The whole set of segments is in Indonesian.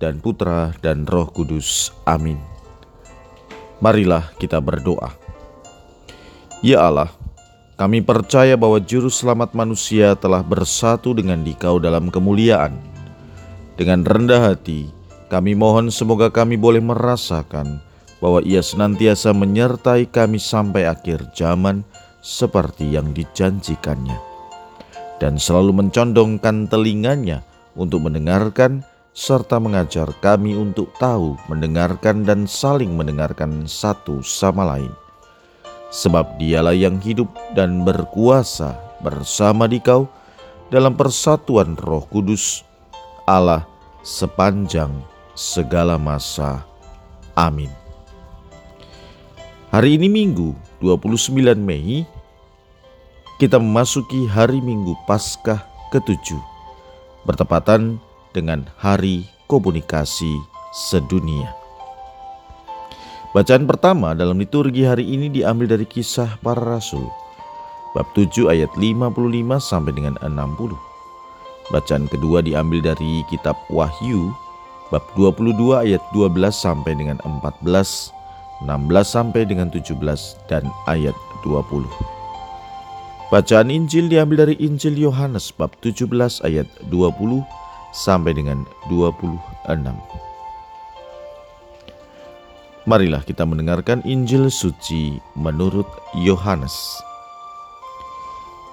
dan Putra dan Roh Kudus. Amin. Marilah kita berdoa. Ya Allah, kami percaya bahwa juru selamat manusia telah bersatu dengan Dikau dalam kemuliaan. Dengan rendah hati, kami mohon semoga kami boleh merasakan bahwa ia senantiasa menyertai kami sampai akhir zaman seperti yang dijanjikannya. Dan selalu mencondongkan telinganya untuk mendengarkan serta mengajar kami untuk tahu, mendengarkan dan saling mendengarkan satu sama lain. Sebab dialah yang hidup dan berkuasa bersama dikau dalam persatuan roh kudus, Allah sepanjang segala masa. Amin. Hari ini Minggu 29 Mei kita memasuki hari Minggu Paskah ketujuh bertepatan dengan Hari Komunikasi Sedunia. Bacaan pertama dalam liturgi hari ini diambil dari kisah para rasul bab 7 ayat 55 sampai dengan 60. Bacaan kedua diambil dari kitab Wahyu bab 22 ayat 12 sampai dengan 14 16 sampai dengan 17 dan ayat 20. Bacaan Injil diambil dari Injil Yohanes bab 17 ayat 20 sampai dengan 26. Marilah kita mendengarkan Injil suci menurut Yohanes.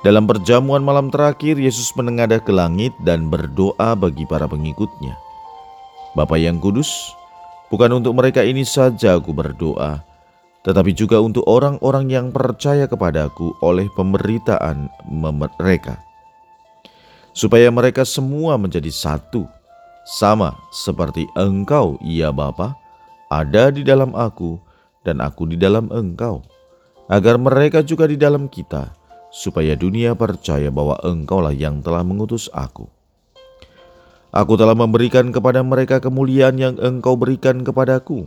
Dalam perjamuan malam terakhir, Yesus menengadah ke langit dan berdoa bagi para pengikutnya. Bapa yang kudus, Bukan untuk mereka ini saja aku berdoa, tetapi juga untuk orang-orang yang percaya kepadaku oleh pemberitaan mereka. Supaya mereka semua menjadi satu, sama seperti engkau, ya Bapa, ada di dalam aku dan aku di dalam engkau, agar mereka juga di dalam kita, supaya dunia percaya bahwa engkaulah yang telah mengutus aku. Aku telah memberikan kepada mereka kemuliaan yang engkau berikan kepadaku,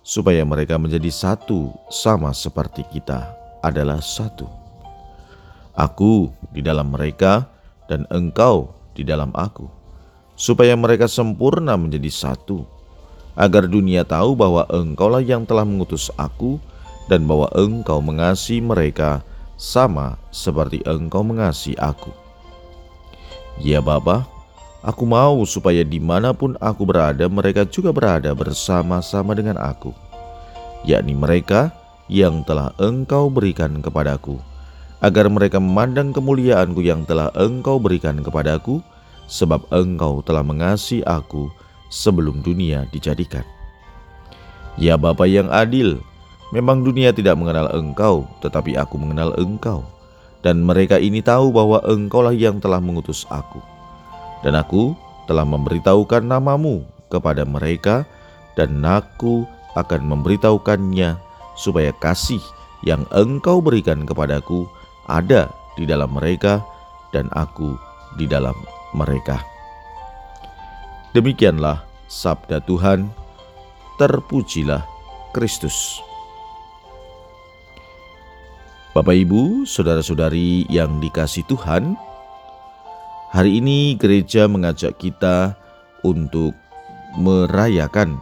supaya mereka menjadi satu sama seperti kita adalah satu. Aku di dalam mereka dan engkau di dalam aku, supaya mereka sempurna menjadi satu, agar dunia tahu bahwa engkaulah yang telah mengutus aku dan bahwa engkau mengasihi mereka sama seperti engkau mengasihi aku. Ya Bapa, Aku mau supaya di mana pun aku berada, mereka juga berada bersama-sama dengan aku, yakni mereka yang telah Engkau berikan kepadaku, agar mereka memandang kemuliaanku yang telah Engkau berikan kepadaku, sebab Engkau telah mengasihi aku sebelum dunia dijadikan. Ya Bapa yang adil, memang dunia tidak mengenal Engkau, tetapi aku mengenal Engkau, dan mereka ini tahu bahwa Engkaulah yang telah mengutus aku dan aku telah memberitahukan namamu kepada mereka dan aku akan memberitahukannya supaya kasih yang engkau berikan kepadaku ada di dalam mereka dan aku di dalam mereka. Demikianlah sabda Tuhan, terpujilah Kristus. Bapak, Ibu, saudara-saudari yang dikasih Tuhan, Hari ini gereja mengajak kita untuk merayakan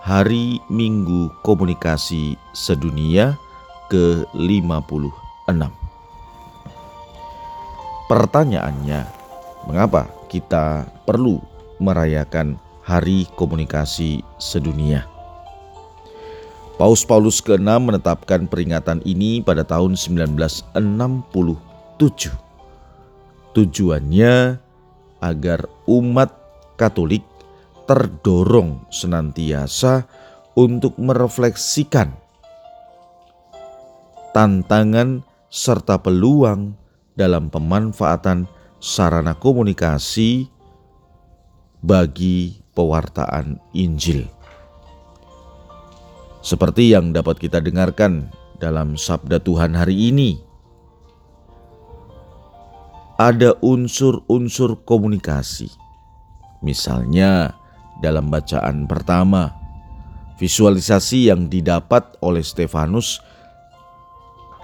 Hari Minggu Komunikasi Sedunia ke-56. Pertanyaannya, mengapa kita perlu merayakan Hari Komunikasi Sedunia? Paus Paulus ke-6 menetapkan peringatan ini pada tahun 1967 Tujuannya agar umat Katolik terdorong senantiasa untuk merefleksikan tantangan serta peluang dalam pemanfaatan sarana komunikasi bagi pewartaan Injil. Seperti yang dapat kita dengarkan dalam sabda Tuhan hari ini, ada unsur-unsur komunikasi. Misalnya, dalam bacaan pertama, visualisasi yang didapat oleh Stefanus,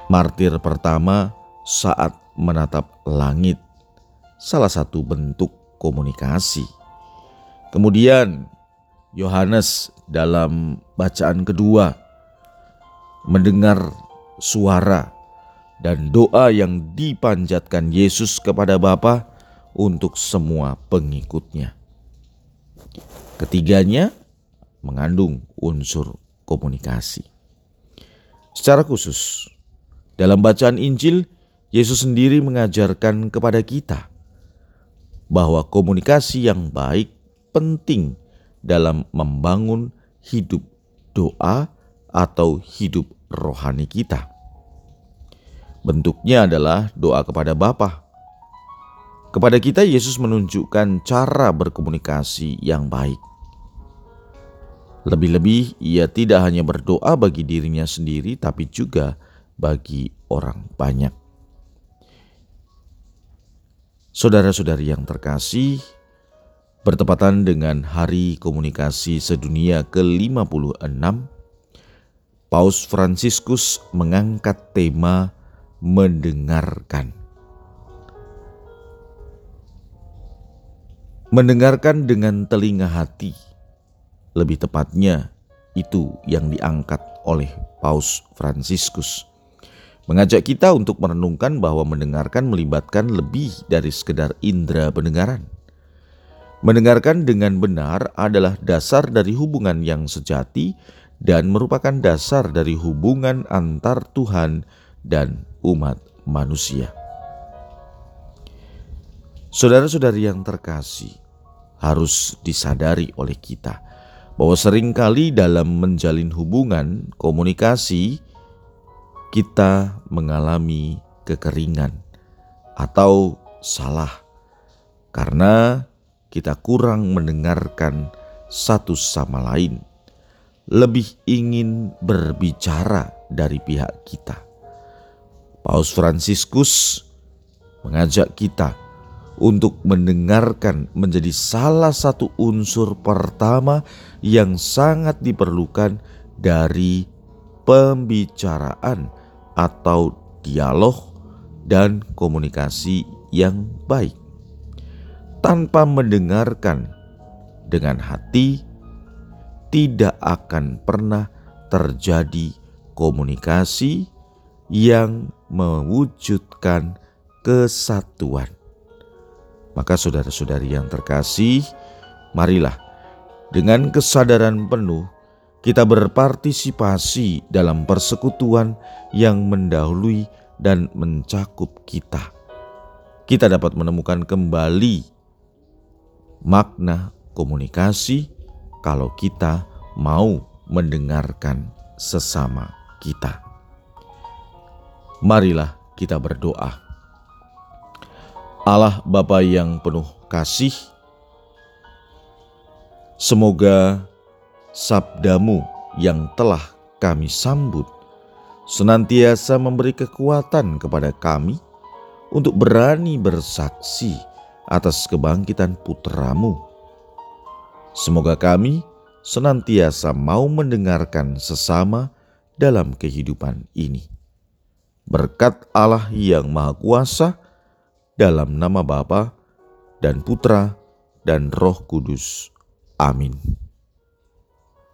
martir pertama, saat menatap langit, salah satu bentuk komunikasi. Kemudian, Yohanes dalam bacaan kedua mendengar suara dan doa yang dipanjatkan Yesus kepada Bapa untuk semua pengikutnya. Ketiganya mengandung unsur komunikasi. Secara khusus, dalam bacaan Injil, Yesus sendiri mengajarkan kepada kita bahwa komunikasi yang baik penting dalam membangun hidup doa atau hidup rohani kita. Bentuknya adalah doa kepada Bapa. Kepada kita Yesus menunjukkan cara berkomunikasi yang baik. Lebih-lebih ia tidak hanya berdoa bagi dirinya sendiri tapi juga bagi orang banyak. Saudara-saudari yang terkasih, bertepatan dengan Hari Komunikasi Sedunia ke-56, Paus Fransiskus mengangkat tema mendengarkan. Mendengarkan dengan telinga hati, lebih tepatnya itu yang diangkat oleh Paus Fransiskus. Mengajak kita untuk merenungkan bahwa mendengarkan melibatkan lebih dari sekedar indera pendengaran. Mendengarkan dengan benar adalah dasar dari hubungan yang sejati dan merupakan dasar dari hubungan antar Tuhan dan umat manusia. Saudara-saudari yang terkasih, harus disadari oleh kita bahwa sering kali dalam menjalin hubungan komunikasi kita mengalami kekeringan atau salah karena kita kurang mendengarkan satu sama lain, lebih ingin berbicara dari pihak kita. Paus Fransiskus mengajak kita untuk mendengarkan menjadi salah satu unsur pertama yang sangat diperlukan dari pembicaraan atau dialog dan komunikasi yang baik. Tanpa mendengarkan dengan hati, tidak akan pernah terjadi komunikasi yang mewujudkan kesatuan. Maka saudara-saudari yang terkasih, marilah dengan kesadaran penuh kita berpartisipasi dalam persekutuan yang mendahului dan mencakup kita. Kita dapat menemukan kembali makna komunikasi kalau kita mau mendengarkan sesama kita marilah kita berdoa. Allah Bapa yang penuh kasih, semoga sabdamu yang telah kami sambut senantiasa memberi kekuatan kepada kami untuk berani bersaksi atas kebangkitan putramu. Semoga kami senantiasa mau mendengarkan sesama dalam kehidupan ini berkat Allah yang Maha Kuasa, dalam nama Bapa dan Putra dan Roh Kudus. Amin.